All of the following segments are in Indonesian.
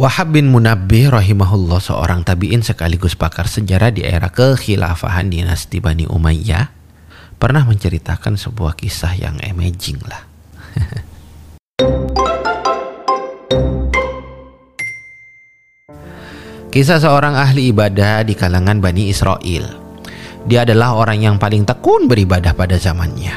Wahab bin Munabbih rahimahullah seorang tabi'in sekaligus pakar sejarah di era kekhilafahan dinasti Bani Umayyah pernah menceritakan sebuah kisah yang amazing lah. Kisah seorang ahli ibadah di kalangan Bani Israel. Dia adalah orang yang paling tekun beribadah pada zamannya.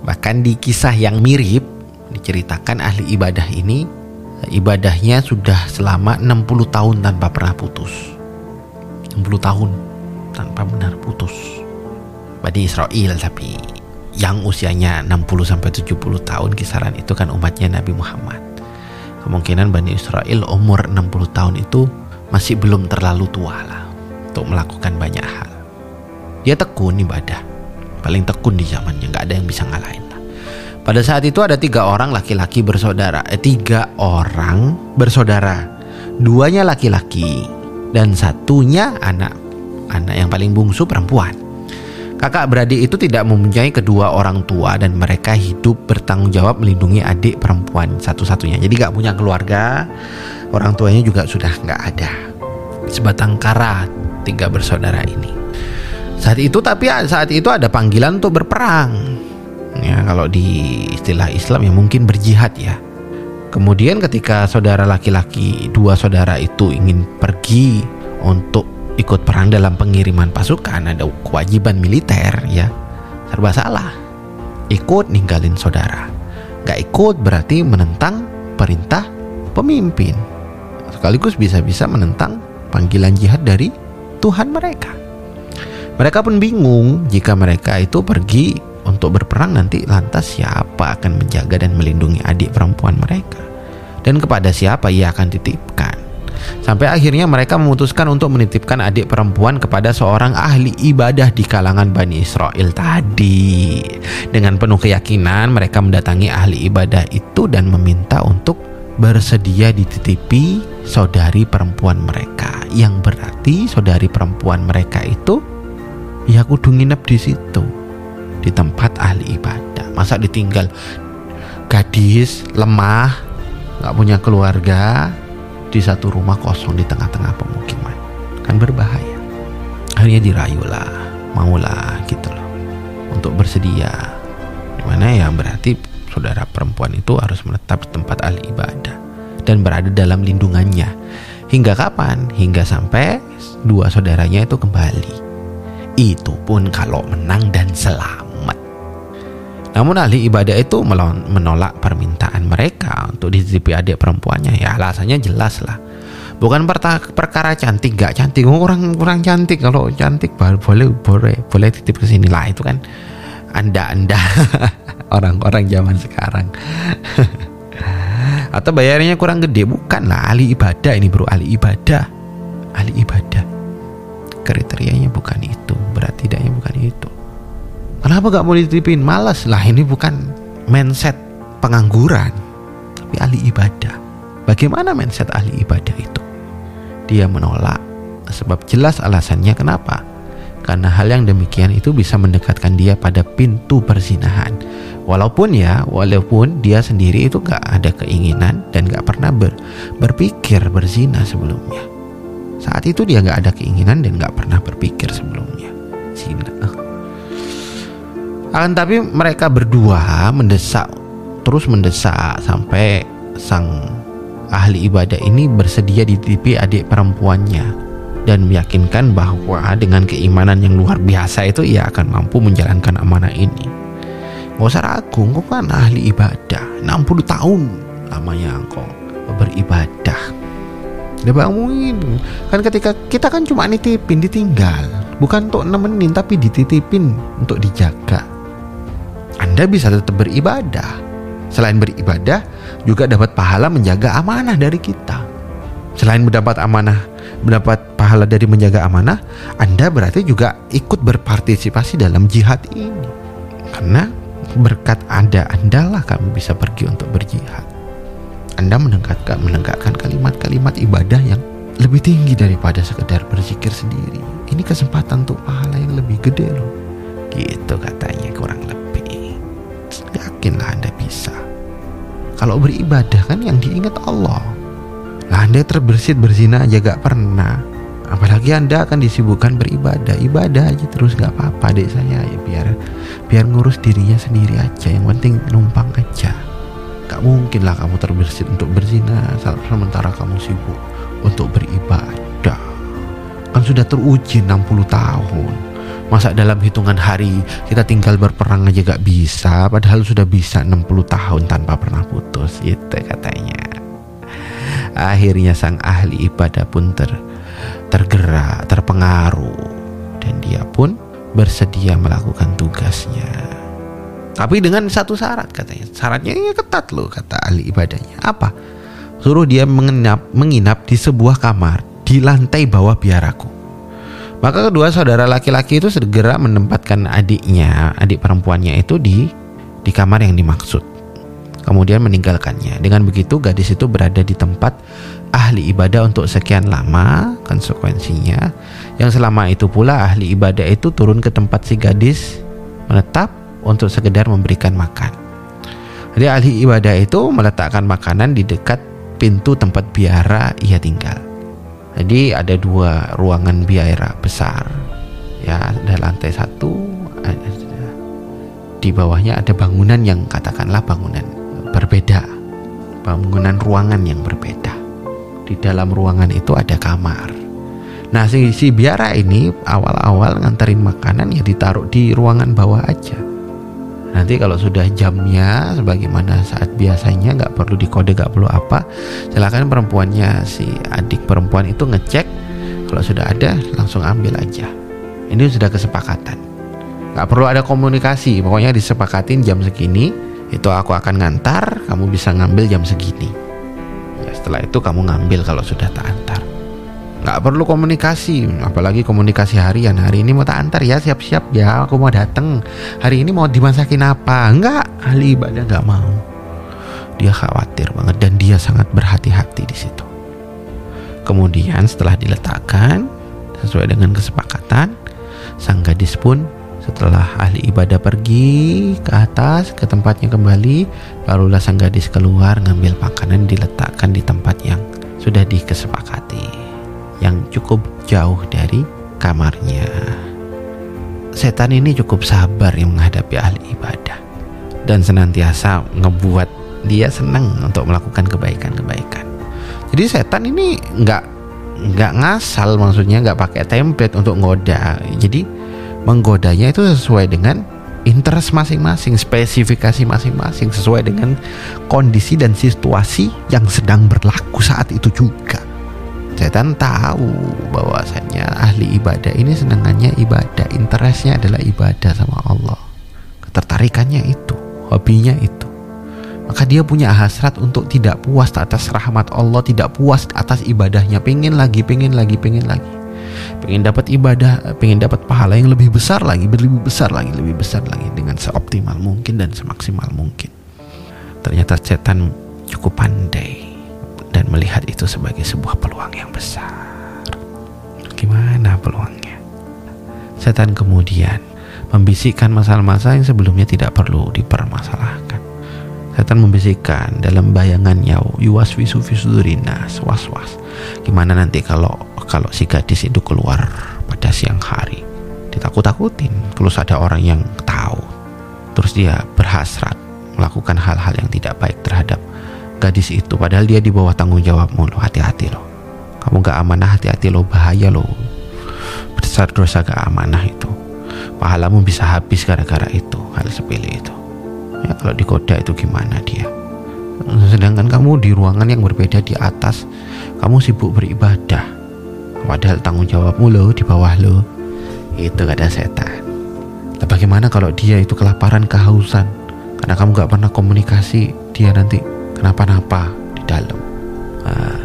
Bahkan di kisah yang mirip diceritakan ahli ibadah ini ibadahnya sudah selama 60 tahun tanpa pernah putus. 60 tahun tanpa benar putus. Bani Israel tapi yang usianya 60 sampai 70 tahun kisaran itu kan umatnya Nabi Muhammad. Kemungkinan Bani Israel umur 60 tahun itu masih belum terlalu tua lah untuk melakukan banyak hal. Dia tekun ibadah paling tekun di zamannya nggak ada yang bisa ngalahin pada saat itu ada tiga orang laki-laki bersaudara, eh, tiga orang bersaudara, duanya laki-laki dan satunya anak, anak yang paling bungsu perempuan. Kakak beradik itu tidak mempunyai kedua orang tua dan mereka hidup bertanggung jawab melindungi adik perempuan satu-satunya. Jadi gak punya keluarga, orang tuanya juga sudah gak ada. Sebatang kara tiga bersaudara ini. Saat itu tapi saat itu ada panggilan untuk berperang ya kalau di istilah Islam ya mungkin berjihad ya. Kemudian ketika saudara laki-laki dua saudara itu ingin pergi untuk ikut perang dalam pengiriman pasukan ada kewajiban militer ya serba salah. Ikut ninggalin saudara. Gak ikut berarti menentang perintah pemimpin. Sekaligus bisa-bisa menentang panggilan jihad dari Tuhan mereka. Mereka pun bingung jika mereka itu pergi untuk berperang nanti lantas siapa akan menjaga dan melindungi adik perempuan mereka? Dan kepada siapa ia akan titipkan sampai akhirnya mereka memutuskan untuk menitipkan adik perempuan kepada seorang ahli ibadah di kalangan Bani Israel tadi. Dengan penuh keyakinan mereka mendatangi ahli ibadah itu dan meminta untuk bersedia dititipi saudari perempuan mereka. Yang berarti saudari perempuan mereka itu ya kudu nginep di situ di tempat ahli ibadah. Masa ditinggal gadis lemah nggak punya keluarga di satu rumah kosong di tengah-tengah pemukiman. Kan berbahaya. Akhirnya dirayulah maulah gitu loh. Untuk bersedia. Di mana ya? Berarti saudara perempuan itu harus menetap di tempat ahli ibadah dan berada dalam lindungannya. Hingga kapan? Hingga sampai dua saudaranya itu kembali. Itu pun kalau menang dan selamat namun ahli ibadah itu menolak permintaan mereka untuk dititipi adik perempuannya. Ya alasannya jelas lah. Bukan perkara cantik gak cantik. Oh, orang kurang cantik. Kalau cantik boleh boleh boleh titip ke sini lah itu kan. Anda-anda orang-orang zaman sekarang. Atau bayarnya kurang gede. Bukan lah ahli ibadah ini bro. Ahli ibadah. Ahli ibadah. Kriterianya bukan itu. Berat tidaknya bukan itu Kenapa gak mau dititipin? Malas. Lah ini bukan mindset pengangguran Tapi ahli ibadah. Bagaimana mindset ahli ibadah itu? Dia menolak Sebab jelas alasannya kenapa? Karena hal yang demikian itu bisa mendekatkan dia pada pintu perzinahan. Walaupun ya, walaupun dia sendiri itu gak ada keinginan dan gak pernah ber, berpikir berzina sebelumnya. Saat itu dia gak ada keinginan dan gak pernah berpikir sebelumnya. Zina akan tapi mereka berdua mendesak terus mendesak sampai sang ahli ibadah ini bersedia dititipi adik perempuannya dan meyakinkan bahwa dengan keimanan yang luar biasa itu ia akan mampu menjalankan amanah ini. Gak usah ragu, kau kan ahli ibadah. 60 tahun lamanya kau beribadah. Dia bangunin Kan ketika kita kan cuma nitipin ditinggal. Bukan untuk nemenin tapi dititipin untuk dijaga anda bisa tetap beribadah. Selain beribadah, juga dapat pahala menjaga amanah dari kita. Selain mendapat amanah, mendapat pahala dari menjaga amanah, Anda berarti juga ikut berpartisipasi dalam jihad ini. Karena berkat ada Anda lah kami bisa pergi untuk berjihad. Anda menegakkan menegakkan kalimat-kalimat ibadah yang lebih tinggi daripada sekedar berzikir sendiri. Ini kesempatan untuk pahala yang lebih gede loh. Gitu katanya kurang lebih yakinlah Anda bisa. Kalau beribadah kan yang diingat Allah. Nah, anda terbersit berzina aja gak pernah. Apalagi anda akan disibukkan beribadah. Ibadah aja terus gak apa-apa dek saya. Ya biar biar ngurus dirinya sendiri aja. Yang penting numpang aja. Gak mungkin lah kamu terbersit untuk berzina sementara kamu sibuk untuk beribadah. Kan sudah teruji 60 tahun masa dalam hitungan hari kita tinggal berperang aja gak bisa padahal sudah bisa 60 tahun tanpa pernah putus itu katanya akhirnya sang ahli ibadah pun ter tergerak, terpengaruh, dan dia pun bersedia melakukan tugasnya. Tapi dengan satu syarat katanya. Syaratnya ya ketat loh kata ahli ibadahnya. Apa? Suruh dia menginap, menginap di sebuah kamar di lantai bawah biaraku. Maka kedua saudara laki-laki itu segera menempatkan adiknya, adik perempuannya itu di di kamar yang dimaksud. Kemudian meninggalkannya. Dengan begitu gadis itu berada di tempat ahli ibadah untuk sekian lama konsekuensinya yang selama itu pula ahli ibadah itu turun ke tempat si gadis menetap untuk sekedar memberikan makan jadi ahli ibadah itu meletakkan makanan di dekat pintu tempat biara ia tinggal jadi ada dua ruangan biara besar ya ada lantai satu di bawahnya ada bangunan yang katakanlah bangunan berbeda bangunan ruangan yang berbeda di dalam ruangan itu ada kamar. Nah si, si biara ini awal-awal nganterin makanan ya ditaruh di ruangan bawah aja. Nanti kalau sudah jamnya sebagaimana saat biasanya nggak perlu dikode nggak perlu apa, silakan perempuannya si adik perempuan itu ngecek kalau sudah ada langsung ambil aja. Ini sudah kesepakatan. Nggak perlu ada komunikasi, pokoknya disepakatin jam segini itu aku akan ngantar, kamu bisa ngambil jam segini setelah itu kamu ngambil kalau sudah tak antar nggak perlu komunikasi apalagi komunikasi harian. Hari ini mau tak antar ya siap-siap ya. Aku mau dateng. Hari ini mau dimasakin apa? Enggak ahli ibadah nggak mau. Dia khawatir banget dan dia sangat berhati-hati di situ. Kemudian setelah diletakkan sesuai dengan kesepakatan sang gadis pun setelah ahli ibadah pergi ke atas ke tempatnya kembali, barulah sang gadis keluar ngambil makanan diletakkan di tempat yang sudah dikesepakati, yang cukup jauh dari kamarnya. Setan ini cukup sabar yang menghadapi ahli ibadah dan senantiasa ngebuat dia senang untuk melakukan kebaikan-kebaikan. Jadi setan ini nggak nggak ngasal maksudnya nggak pakai template untuk ngoda. Jadi menggodanya itu sesuai dengan interest masing-masing, spesifikasi masing-masing sesuai dengan kondisi dan situasi yang sedang berlaku saat itu juga. Setan tahu bahwasanya ahli ibadah ini senangannya ibadah, interestnya adalah ibadah sama Allah. Ketertarikannya itu, hobinya itu. Maka dia punya hasrat untuk tidak puas atas rahmat Allah, tidak puas atas ibadahnya, pengen lagi, pengen lagi, pengen lagi pengen dapat ibadah pengen dapat pahala yang lebih besar lagi lebih besar lagi lebih besar lagi dengan seoptimal mungkin dan semaksimal mungkin ternyata setan cukup pandai melihat itu sebagai sebuah peluang yang besar. Gimana peluangnya? Setan kemudian membisikkan masalah-masalah yang sebelumnya tidak perlu dipermasalahkan. Setan membisikkan dalam bayangannya yuwas visu visudurinas was was gimana nanti kalau kalau si gadis itu keluar pada siang hari? Ditakut-takutin terus ada orang yang tahu. Terus dia berhasrat melakukan hal-hal yang tidak baik terhadap gadis itu padahal dia di bawah tanggung jawabmu lo hati-hati lo. Kamu gak amanah hati-hati lo bahaya lo. Besar dosa gak amanah itu. Pahalamu bisa habis gara-gara itu hal sepele itu. Ya kalau digoda itu gimana dia? Sedangkan kamu di ruangan yang berbeda di atas kamu sibuk beribadah. Padahal tanggung jawabmu lo di bawah lo. Itu kata setan. Nah, bagaimana kalau dia itu kelaparan, kehausan? Karena kamu gak pernah komunikasi, dia nanti kenapa-napa di dalam. Nah,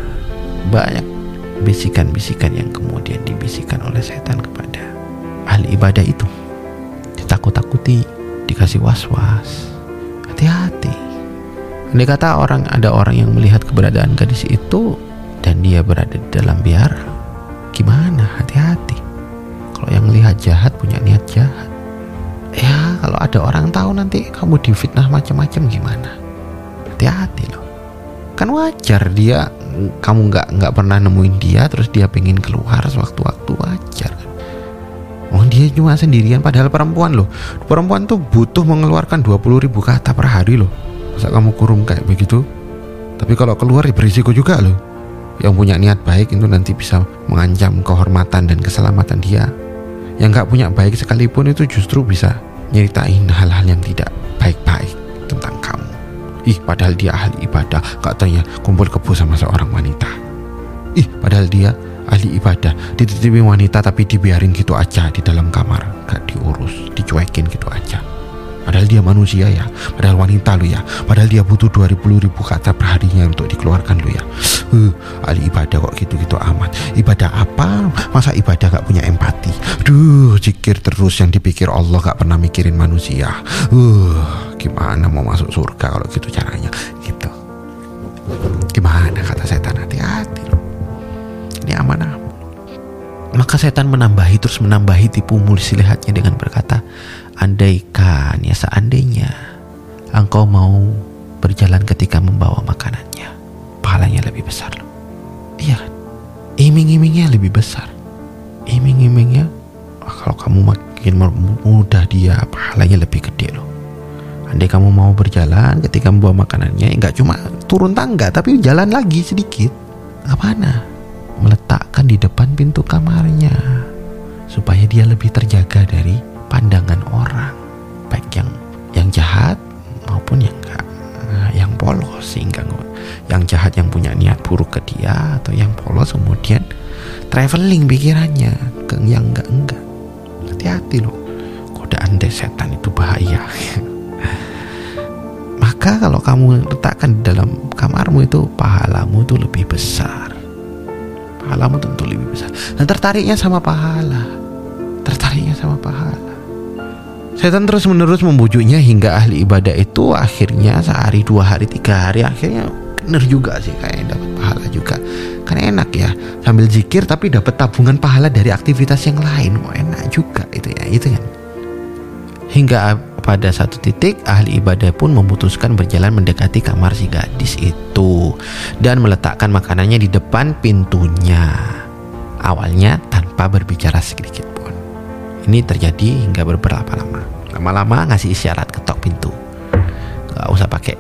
banyak bisikan-bisikan yang kemudian dibisikkan oleh setan kepada ahli ibadah itu. Ditakut-takuti, dikasih was-was. Hati-hati. Ini kata orang ada orang yang melihat keberadaan gadis itu dan dia berada di dalam biara gimana hati-hati kalau yang lihat jahat punya niat jahat ya kalau ada orang tahu nanti kamu difitnah macam-macam gimana hati-hati loh. Kan wajar dia kamu nggak nggak pernah nemuin dia terus dia pengen keluar sewaktu-waktu wajar kan? Oh dia cuma sendirian padahal perempuan loh. Perempuan tuh butuh mengeluarkan 20 ribu kata per hari loh. Masa kamu kurung kayak begitu? Tapi kalau keluar ya berisiko juga loh. Yang punya niat baik itu nanti bisa mengancam kehormatan dan keselamatan dia. Yang nggak punya baik sekalipun itu justru bisa nyeritain hal-hal yang tidak baik-baik tentang kamu Ih padahal dia ahli ibadah. Katanya kumpul kebo sama seorang wanita. Ih padahal dia ahli ibadah. Dititipi wanita tapi dibiarin gitu aja di dalam kamar. Gak diurus dicuekin gitu aja padahal dia manusia ya. Padahal wanita lu ya. Padahal dia butuh 20 ribu kata perharinya untuk dikeluarkan lu ya. Uh, ahli ibadah kok gitu-gitu amat. Ibadah apa? Masa ibadah gak punya empati? Duh zikir terus yang dipikir Allah gak pernah mikirin manusia. Uh, gimana mau masuk surga kalau gitu caranya? Gitu. Gimana kata setan? Hati-hati loh ini amanah. Maka setan menambahi terus menambahi tipu muslihatnya dengan berkata, andaikan ya seandainya engkau mau berjalan ketika membawa makanannya, pahalanya lebih besar loh. Iya kan? Iming-imingnya lebih besar. Iming-imingnya kalau kamu makin mudah dia pahalanya lebih gede loh. Andai kamu mau berjalan ketika membawa makanannya, nggak cuma turun tangga tapi jalan lagi sedikit. Apa nah? meletakkan di depan pintu kamarnya supaya dia lebih terjaga dari pandangan orang baik yang yang jahat maupun yang enggak eh, yang polos sehingga yang jahat yang punya niat buruk ke dia atau yang polos kemudian traveling pikirannya ke yang enggak enggak. Hati-hati loh godaan des setan itu bahaya. Maka kalau kamu letakkan di dalam kamarmu itu pahalamu itu lebih besar. Pahalamu tentu lebih besar. Dan tertariknya sama pahala. Tertariknya sama pahala setan terus menerus membujuknya hingga ahli ibadah itu akhirnya sehari dua hari tiga hari akhirnya bener juga sih kayak dapat pahala juga kan enak ya sambil zikir tapi dapat tabungan pahala dari aktivitas yang lain oh, enak juga itu ya itu kan hingga pada satu titik, ahli ibadah pun memutuskan berjalan mendekati kamar si gadis itu dan meletakkan makanannya di depan pintunya. Awalnya tanpa berbicara sedikit pun. Ini terjadi hingga beberapa lama. Lama-lama ngasih isyarat ketok pintu. Gak usah pakai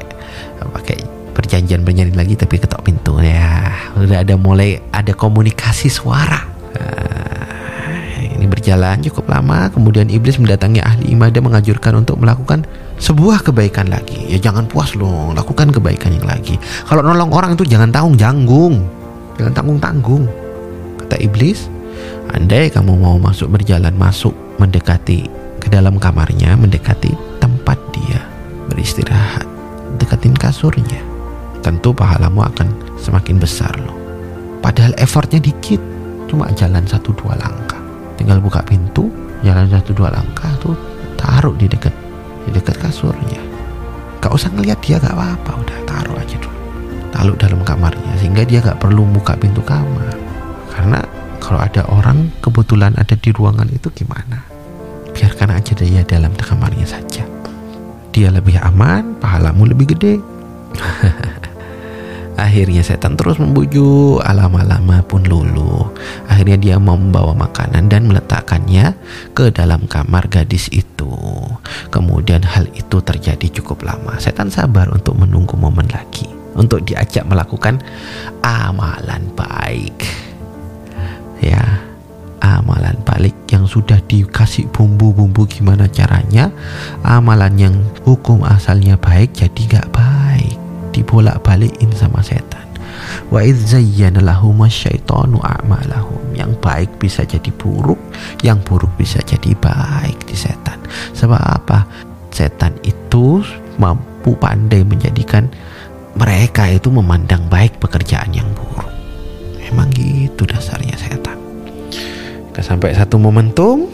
pakai perjanjian bernyanyi lagi tapi ketok pintu ya. Udah ada mulai ada komunikasi suara. Nah, ini berjalan cukup lama, kemudian iblis mendatangi ahli ibadah mengajurkan untuk melakukan sebuah kebaikan lagi. Ya jangan puas loh, lakukan kebaikan yang lagi. Kalau nolong orang itu jangan tanggung janggung, jangan tanggung tanggung. Kata iblis, andai kamu mau masuk berjalan masuk mendekati ke dalam kamarnya, mendekati tempat dia beristirahat, dekatin kasurnya, tentu pahalamu akan semakin besar loh. Padahal effortnya dikit, cuma jalan satu dua langkah. Tinggal buka pintu jalan satu dua langkah tuh taruh di dekat di dekat kasurnya. Gak usah ngeliat dia gak apa-apa udah taruh aja dulu. Taruh dalam kamarnya sehingga dia gak perlu buka pintu kamar. Karena kalau ada orang kebetulan ada di ruangan itu gimana biarkan aja dia dalam kamarnya saja dia lebih aman pahalamu lebih gede Akhirnya setan terus membujuk, lama-lama pun luluh. Akhirnya dia membawa makanan dan meletakkannya ke dalam kamar gadis itu. Kemudian hal itu terjadi cukup lama. Setan sabar untuk menunggu momen lagi untuk diajak melakukan amalan baik. Ya, amalan balik yang sudah dikasih bumbu-bumbu gimana caranya, amalan yang hukum asalnya baik jadi gak baik dibolak-balikin sama setan. Wa a'malahum. Yang baik bisa jadi buruk, yang buruk bisa jadi baik di setan. Sebab apa? Setan itu mampu pandai menjadikan mereka itu memandang baik pekerjaan yang buruk. Emang gitu dasarnya setan. Sampai satu momentum,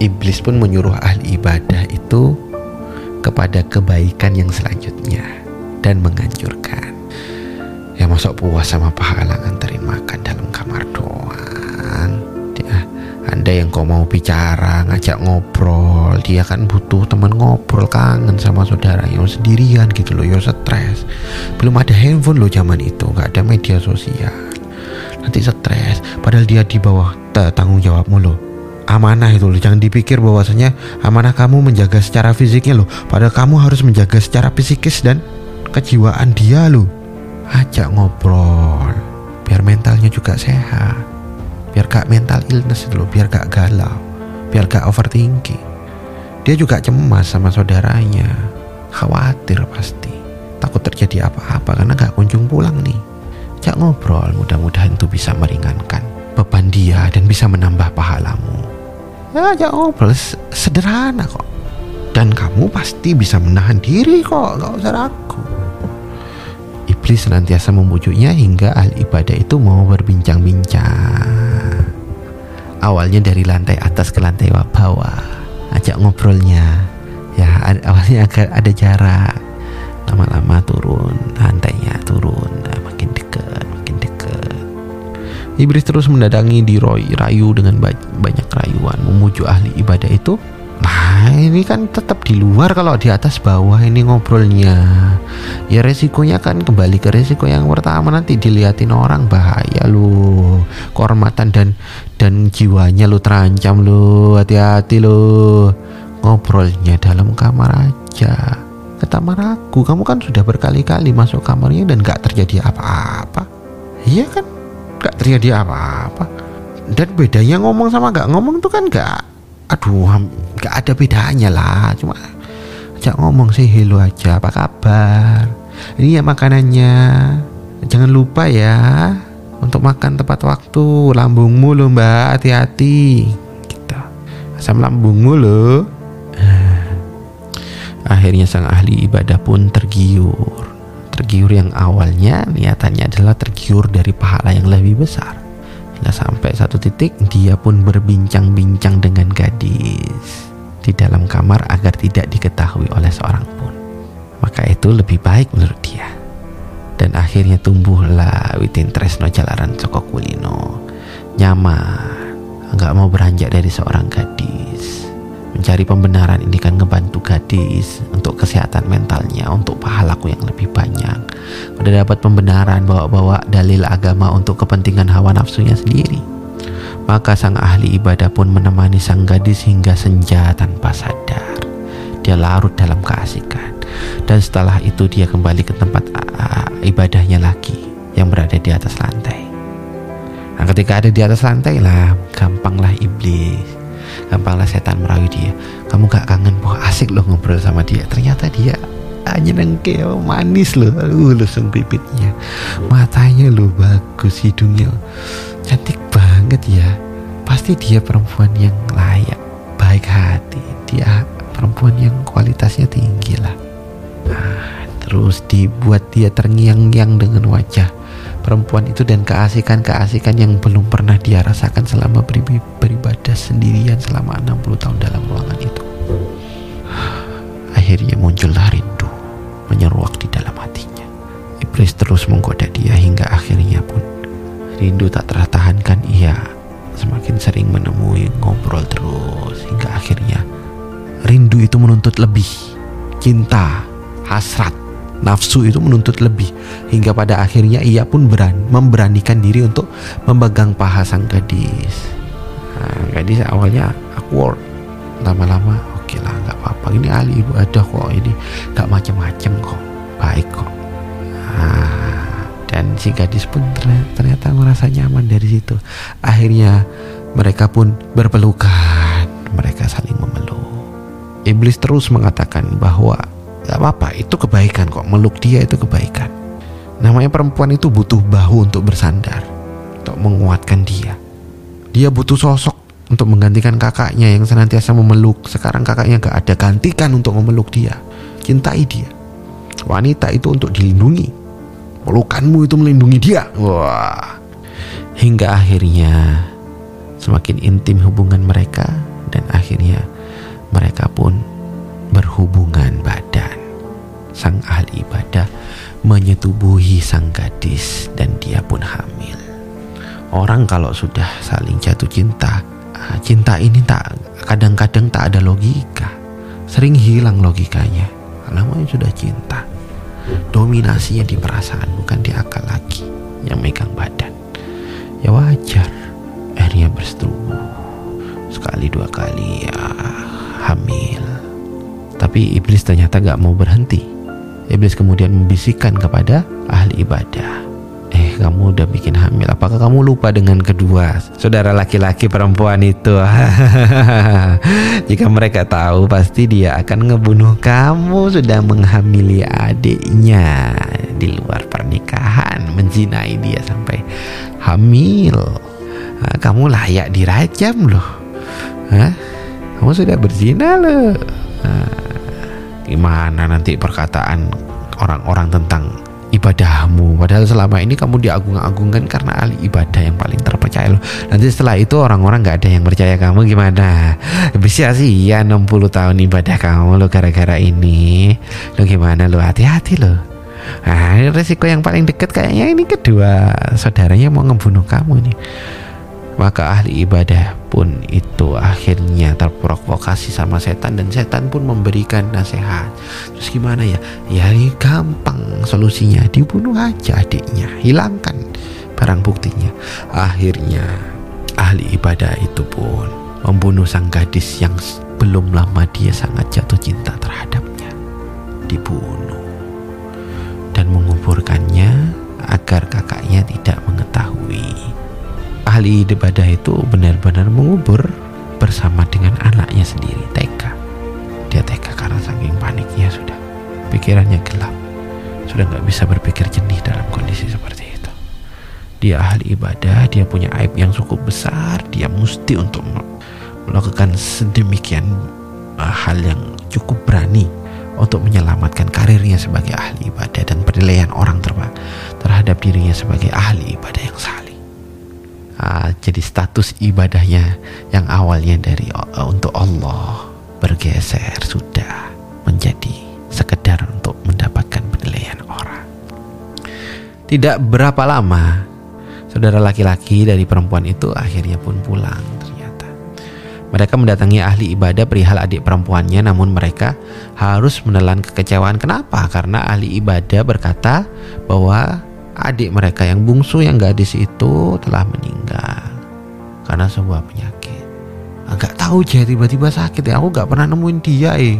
iblis pun menyuruh ahli ibadah itu kepada kebaikan yang selanjutnya dan menganjurkan. Ya masuk puas sama pahala nganterin makan dalam kamar doang. Ya, ada yang kau mau bicara ngajak ngobrol dia kan butuh teman ngobrol kangen sama saudara yang sendirian gitu loh yo stres belum ada handphone loh zaman itu nggak ada media sosial nanti stres padahal dia di bawah tanggung jawabmu loh. Amanah itu loh jangan dipikir bahwasanya amanah kamu menjaga secara fisiknya loh. Padahal kamu harus menjaga secara psikis dan kejiwaan dia loh. Ajak ngobrol biar mentalnya juga sehat. Biar gak mental illness itu loh biar gak galau biar gak overthinking. Dia juga cemas sama saudaranya. Khawatir pasti takut terjadi apa-apa karena gak kunjung pulang nih Cak ngobrol mudah-mudahan itu bisa meringankan beban dia dan bisa menambah pahalamu ya ajak ngobrol sederhana kok dan kamu pasti bisa menahan diri kok gak usah ragu Iblis senantiasa membujuknya hingga ahli ibadah itu mau berbincang-bincang. Awalnya dari lantai atas ke lantai bawah, ajak ngobrolnya. Ya, awalnya agak ada jarak. Lama-lama turun, lantainya turun, Iblis terus mendadangi di Roy, rayu dengan banyak rayuan, memujuk ahli ibadah itu. Nah ini kan tetap di luar kalau di atas bawah ini ngobrolnya. Ya resikonya kan kembali ke resiko yang pertama. Nanti diliatin orang bahaya lu. Kehormatan dan dan jiwanya lu terancam lu. Hati-hati lu. Ngobrolnya dalam kamar aja. Kata Maraku kamu kan sudah berkali-kali masuk kamarnya dan gak terjadi apa-apa. Iya kan gak terjadi apa-apa. Dan bedanya ngomong sama gak ngomong tuh kan gak aduh nggak ada bedanya lah. Cuma ajak ngomong sih hello aja apa kabar? Ini ya makanannya. Jangan lupa ya untuk makan tepat waktu. Lambungmu lo mbak hati-hati. Kita asam lambungmu lo akhirnya sang ahli ibadah pun tergiur tergiur yang awalnya niatannya adalah tergiur dari pahala yang lebih besar Hingga sampai satu titik dia pun berbincang-bincang dengan gadis di dalam kamar agar tidak diketahui oleh seorang pun. Maka itu lebih baik menurut dia. Dan akhirnya tumbuhlah Witin Tresno Jalaran Soko Kulino. Nyaman, nggak mau beranjak dari seorang gadis mencari pembenaran ini kan ngebantu gadis untuk kesehatan mentalnya untuk pahalaku yang lebih banyak. Udah dapat pembenaran bawa-bawa dalil agama untuk kepentingan hawa nafsunya sendiri. Maka sang ahli ibadah pun menemani sang gadis hingga senja tanpa sadar. Dia larut dalam keasikan. Dan setelah itu dia kembali ke tempat ibadahnya lagi yang berada di atas lantai. Nah ketika ada di atas lantai lah gampanglah iblis gampanglah setan merayu dia. Kamu gak kangen wah asik loh ngobrol sama dia. Ternyata dia hanya nengkel manis loh uh langsung bibitnya matanya loh bagus hidungnya cantik banget ya. Pasti dia perempuan yang layak baik hati. Dia perempuan yang kualitasnya tinggi lah. Nah, terus dibuat dia terngiang-ngiang dengan wajah perempuan itu dan keasikan-keasikan yang belum pernah dia rasakan selama beribadah sendirian selama 60 tahun dalam ruangan itu. Akhirnya muncullah rindu menyeruak di dalam hatinya. Iblis terus menggoda dia hingga akhirnya pun rindu tak tertahankan ia semakin sering menemui ngobrol terus hingga akhirnya rindu itu menuntut lebih cinta hasrat nafsu itu menuntut lebih. Hingga pada akhirnya ia pun berani memberanikan diri untuk memegang paha sang gadis. Nah, gadis awalnya awkward. Lama-lama oke okay lah nggak apa-apa. Ini ahli ibu ada kok ini nggak macam-macam kok. Baik kok. Nah, dan si gadis pun ternyata, merasa nyaman dari situ. Akhirnya mereka pun berpelukan mereka saling memeluk. Iblis terus mengatakan bahwa Gak apa-apa, itu kebaikan kok. Meluk dia itu kebaikan. Namanya perempuan itu butuh bahu untuk bersandar, untuk menguatkan dia. Dia butuh sosok untuk menggantikan kakaknya yang senantiasa memeluk. Sekarang kakaknya gak ada gantikan untuk memeluk dia. Cintai dia. Wanita itu untuk dilindungi. Pelukanmu itu melindungi dia. Wah. Hingga akhirnya semakin intim hubungan mereka dan akhirnya mereka pun berhubungan badan. Sang ahli ibadah menyetubuhi sang gadis dan dia pun hamil. Orang kalau sudah saling jatuh cinta ah, cinta ini tak kadang-kadang tak ada logika. Sering hilang logikanya. Namanya sudah cinta. Dominasinya di perasaan bukan di akal lagi yang megang badan. Ya wajar akhirnya bersetubuh. Sekali dua kali ya hamil tapi iblis ternyata gak mau berhenti. Iblis kemudian membisikkan kepada ahli ibadah. Eh kamu udah bikin hamil. Apakah kamu lupa dengan kedua Saudara laki-laki perempuan itu? Jika mereka tahu Pasti dia akan ngebunuh kamu. Sudah menghamili adiknya Di luar pernikahan Menzinai dia sampai hamil. Nah, Kamu layak dirajam loh? Kamu sudah berzina loh. Nah, Gimana nanti perkataan orang-orang tentang ibadahmu? Padahal selama ini kamu diagung-agungkan karena ahli ibadah yang paling terpercaya loh. Nanti setelah itu orang-orang nggak ada yang percaya kamu gimana? Bisa sih ya 60 tahun ibadah kamu lo gara-gara ini. Lo gimana lo hati-hati lo nah resiko yang paling dekat kayaknya ini kedua saudaranya mau ngebunuh kamu nih maka ahli ibadah pun itu akhirnya terprovokasi sama setan dan setan pun memberikan nasihat. Terus gimana ya? Ya ini gampang solusinya. Dibunuh aja adiknya hilangkan barang buktinya. Akhirnya ahli ibadah itu pun membunuh sang gadis yang belum lama dia sangat jatuh cinta terhadapnya. Dibunuh dan menguburkannya agar kakaknya tidak mengetahui ahli ibadah itu benar-benar mengubur bersama dengan anaknya sendiri TK. Dia TK karena saking paniknya sudah. Pikirannya gelap. Sudah nggak bisa berpikir jernih dalam kondisi seperti itu. Dia ahli ibadah dia punya aib yang cukup besar dia mesti untuk melakukan sedemikian uh, hal yang cukup berani untuk menyelamatkan karirnya sebagai ahli ibadah dan penilaian orang terhadap dirinya sebagai ahli ibadah yang saleh jadi status ibadahnya yang awalnya dari uh, untuk Allah bergeser sudah menjadi sekedar untuk mendapatkan penilaian orang. Tidak berapa lama saudara laki-laki dari perempuan itu akhirnya pun pulang ternyata. Mereka mendatangi ahli ibadah perihal adik perempuannya namun mereka harus menelan kekecewaan. Kenapa? Karena ahli ibadah berkata bahwa adik mereka yang bungsu yang gadis itu telah meninggal karena sebuah penyakit. Agak tahu aja tiba-tiba sakit ya. Aku gak pernah nemuin dia eh.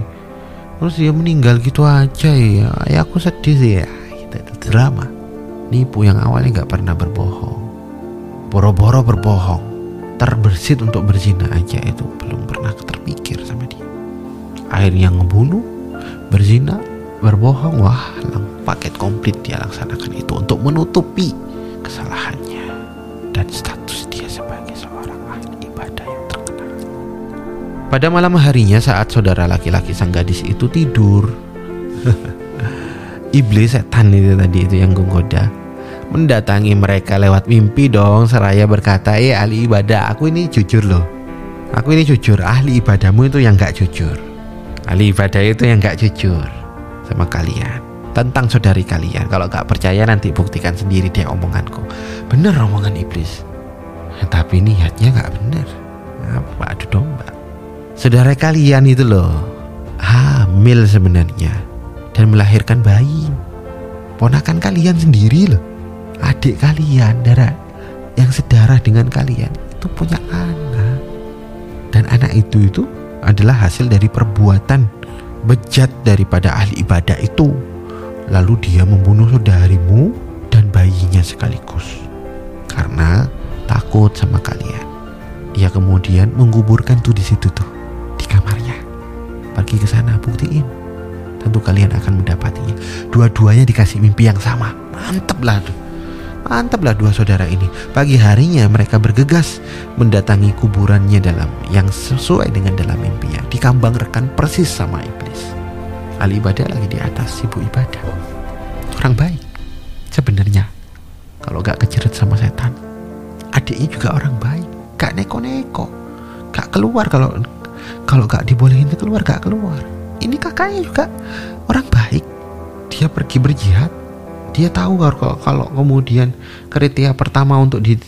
Terus dia meninggal gitu aja ya. Ya aku sedih sih ya. Itu, itu drama. Nipu yang awalnya gak pernah berbohong. Boro-boro berbohong. Terbersit untuk berzina aja itu belum pernah terpikir sama dia. Akhirnya ngebunuh, berzina, berbohong. Wah, paket komplit dia laksanakan itu untuk menutupi kesalahannya dan status dia sebagai seorang ahli ibadah yang terkenal. Pada malam harinya saat saudara laki-laki sang gadis itu tidur, iblis setan itu tadi itu yang menggoda mendatangi mereka lewat mimpi dong seraya berkata eh ahli ibadah aku ini jujur loh aku ini jujur ahli ibadahmu itu yang gak jujur ahli ibadah itu yang gak jujur sama kalian tentang saudari kalian. Kalau gak percaya nanti buktikan sendiri deh omonganku. Bener omongan iblis. Tapi niatnya gak bener. Apa adu domba. Saudara kalian itu loh hamil sebenarnya dan melahirkan bayi. Ponakan kalian sendiri loh. Adik kalian darah yang sedarah dengan kalian itu punya anak. Dan anak itu itu adalah hasil dari perbuatan bejat daripada ahli ibadah itu Lalu dia membunuh saudarimu dan bayinya sekaligus. Karena takut sama kalian. Ia kemudian menguburkan tuh di situ tuh, di kamarnya. Pergi ke sana, buktiin. Tentu kalian akan mendapatinya. Dua-duanya dikasih mimpi yang sama. Mantep lah tuh. Mantap lah dua saudara ini. Pagi harinya mereka bergegas mendatangi kuburannya dalam yang sesuai dengan dalam mimpinya. Dikambang rekan persis sama iblis. Ahli ibadah lagi di atas ibu ibadah. Orang baik sebenarnya. Kalau gak kejeret sama setan adiknya juga orang baik. Gak neko-neko. Gak keluar kalau kalau gak dibolehin keluar gak keluar. Ini kakaknya juga orang baik. Dia pergi berjihad dia tahu kalau kalau kemudian kriteria pertama untuk di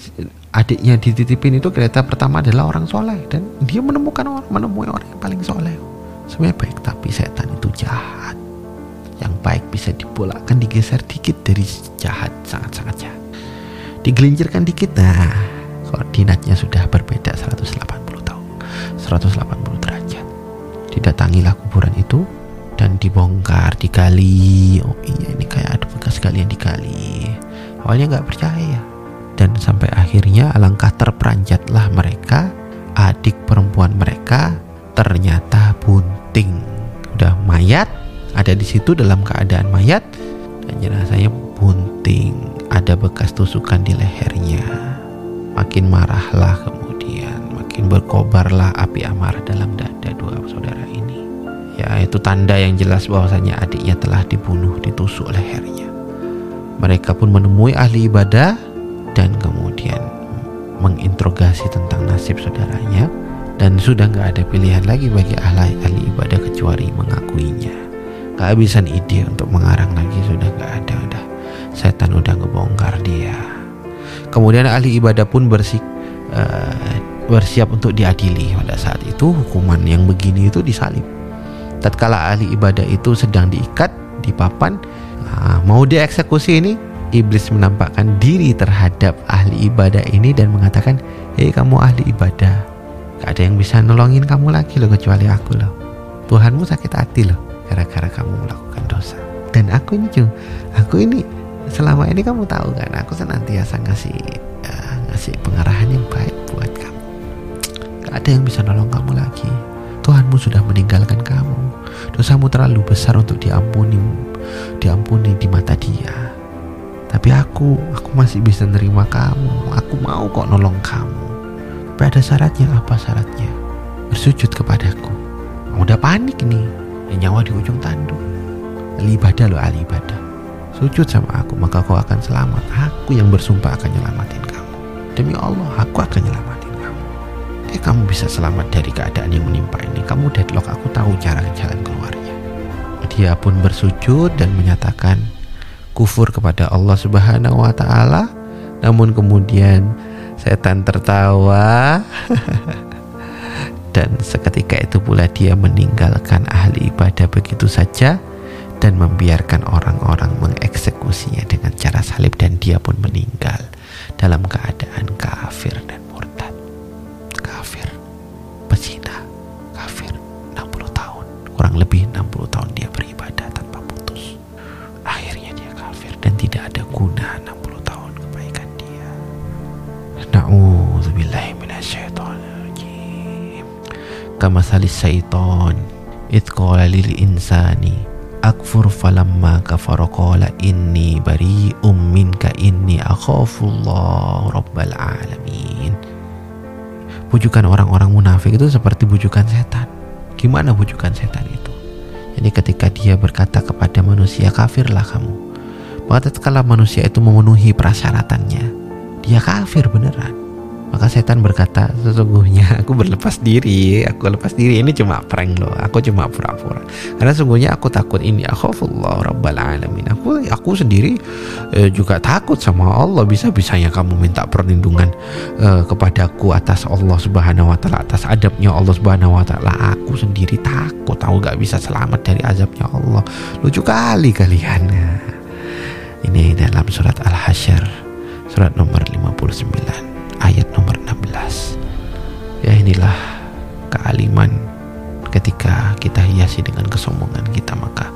adiknya dititipin itu kereta pertama adalah orang soleh. Dan dia menemukan orang menemui orang yang paling soleh. Sebenarnya baik tapi setan itu jahat. Yang baik bisa dibolakkan digeser dikit dari jahat sangat-sangat jahat. Digelincirkan dikit nah koordinatnya sudah berbeda 180 tahun 180 derajat. Didatangilah kuburan itu dan dibongkar digali. Oh iya ini kayak ada bekas galian digali. Awalnya nggak percaya. Dan sampai akhirnya alangkah terperanjatlah mereka adik perempuan mereka ternyata bunting. Udah mayat ada di situ dalam keadaan mayat dan jenazahnya bunting. Ada bekas tusukan di lehernya. Makin marahlah kemudian makin berkobarlah api amarah dalam dada dua saudara ini ya itu tanda yang jelas bahwasanya adiknya telah dibunuh ditusuk lehernya. Mereka pun menemui ahli ibadah dan kemudian menginterogasi tentang nasib saudaranya dan sudah nggak ada pilihan lagi bagi ahli, ahli ibadah kecuali mengakuinya. Kehabisan ide untuk mengarang lagi sudah nggak ada udah. Setan udah ngebongkar dia. Kemudian ahli ibadah pun bersik uh, bersiap untuk diadili pada saat itu. Hukuman yang begini itu disalib tatkala ahli ibadah itu sedang diikat di papan uh, mau dieksekusi ini iblis menampakkan diri terhadap ahli ibadah ini dan mengatakan, "Hei kamu ahli ibadah, gak ada yang bisa nolongin kamu lagi loh kecuali aku loh. Tuhanmu sakit hati loh gara-gara kamu melakukan dosa. Dan aku ini juga, aku ini selama ini kamu tahu kan, aku senantiasa ngasih uh, ngasih pengarahan yang baik buat kamu. Gak ada yang bisa nolong kamu lagi. Tuhanmu sudah meninggalkan kamu. Dosamu terlalu besar untuk diampuni, diampuni di mata Dia." Tapi aku, aku masih bisa nerima kamu. Aku mau kok nolong kamu. Tapi ada syaratnya, apa syaratnya? Bersujud kepadaku. Udah panik nih. Ya, nyawa di ujung tanduk. Ali ibadah loh, ali ibadah. Sujud sama aku, maka kau akan selamat. Aku yang bersumpah akan nyelamatin kamu. Demi Allah, aku akan nyelamatin Eh, kamu bisa selamat dari keadaan yang menimpa ini. Kamu deadlock, aku tahu cara jalan keluarnya. Dia pun bersujud dan menyatakan, kufur kepada Allah Subhanahu wa taala namun kemudian setan tertawa dan seketika itu pula dia meninggalkan ahli ibadah begitu saja dan membiarkan orang-orang mengeksekusinya dengan cara salib dan dia pun meninggal dalam keadaan kafir dan murtad kurang lebih 60 tahun dia beribadah tanpa putus. Akhirnya dia kafir dan tidak ada guna 60 tahun kebaikan dia. Na'udzubillahi minasyaitonirrajim. Kama salis syaiton idh qala lil insani akfur falamma kafara qala inni bari'um minka inni akhafullah rabbal alamin. Bujukan orang-orang munafik itu seperti bujukan setan gimana bujukan setan itu? Jadi ketika dia berkata kepada manusia kafirlah kamu. Maka tatkala manusia itu memenuhi persyaratannya dia kafir beneran maka setan berkata sesungguhnya aku berlepas diri. Aku lepas diri. Ini cuma prank loh aku cuma pura-pura. Karena sesungguhnya aku takut ini. Akhafullah rabbal alamin. Aku aku sendiri eh, juga takut sama Allah. Bisa bisanya kamu minta perlindungan eh, kepadaku atas Allah subhanahu wa taala atas adabnya Allah subhanahu wa taala. Aku sendiri takut. Aku gak bisa selamat dari azabnya Allah. Lucu kali kalian ini dalam surat al-hasyr surat nomor 59 ayat nomor 16 ya inilah kealiman ketika kita hiasi dengan kesombongan kita maka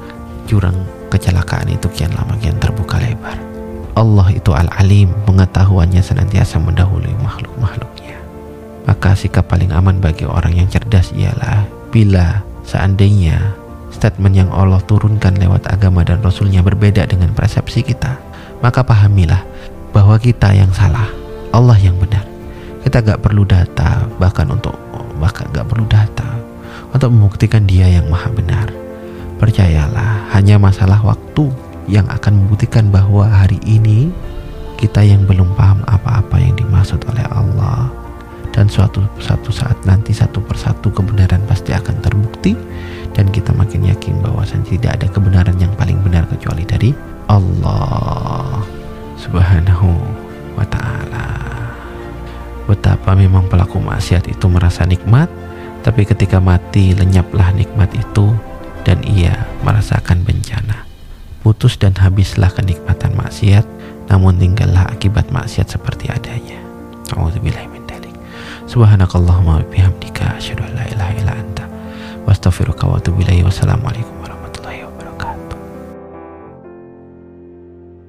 jurang kecelakaan itu kian lama kian terbuka lebar. Allah itu al-alim pengetahuannya senantiasa mendahului makhluk-makhluknya. Maka sikap paling aman bagi orang yang cerdas ialah bila seandainya statement yang Allah turunkan lewat agama dan Rasulnya berbeda dengan persepsi kita maka pahamilah bahwa kita yang salah Allah yang benar. Kita gak perlu data, bahkan untuk bahkan gak perlu data untuk membuktikan Dia yang maha benar. Percayalah, hanya masalah waktu yang akan membuktikan bahwa hari ini kita yang belum paham apa-apa yang dimaksud oleh Allah dan suatu satu saat nanti satu persatu kebenaran pasti akan terbukti dan kita makin yakin bahwa tidak ada kebenaran yang paling benar kecuali dari Allah subhanahu wa ta'ala betapa memang pelaku maksiat itu merasa nikmat, tapi ketika mati lenyaplah nikmat itu dan ia merasakan bencana. Putus dan habislah kenikmatan maksiat, namun tinggallah akibat maksiat seperti adanya. Alhamdulillah min dalik. Subhanakallahumma bihamdika asyhadu an la ilaha illa anta wa astaghfiruka wa atubu. Wassalamualaikum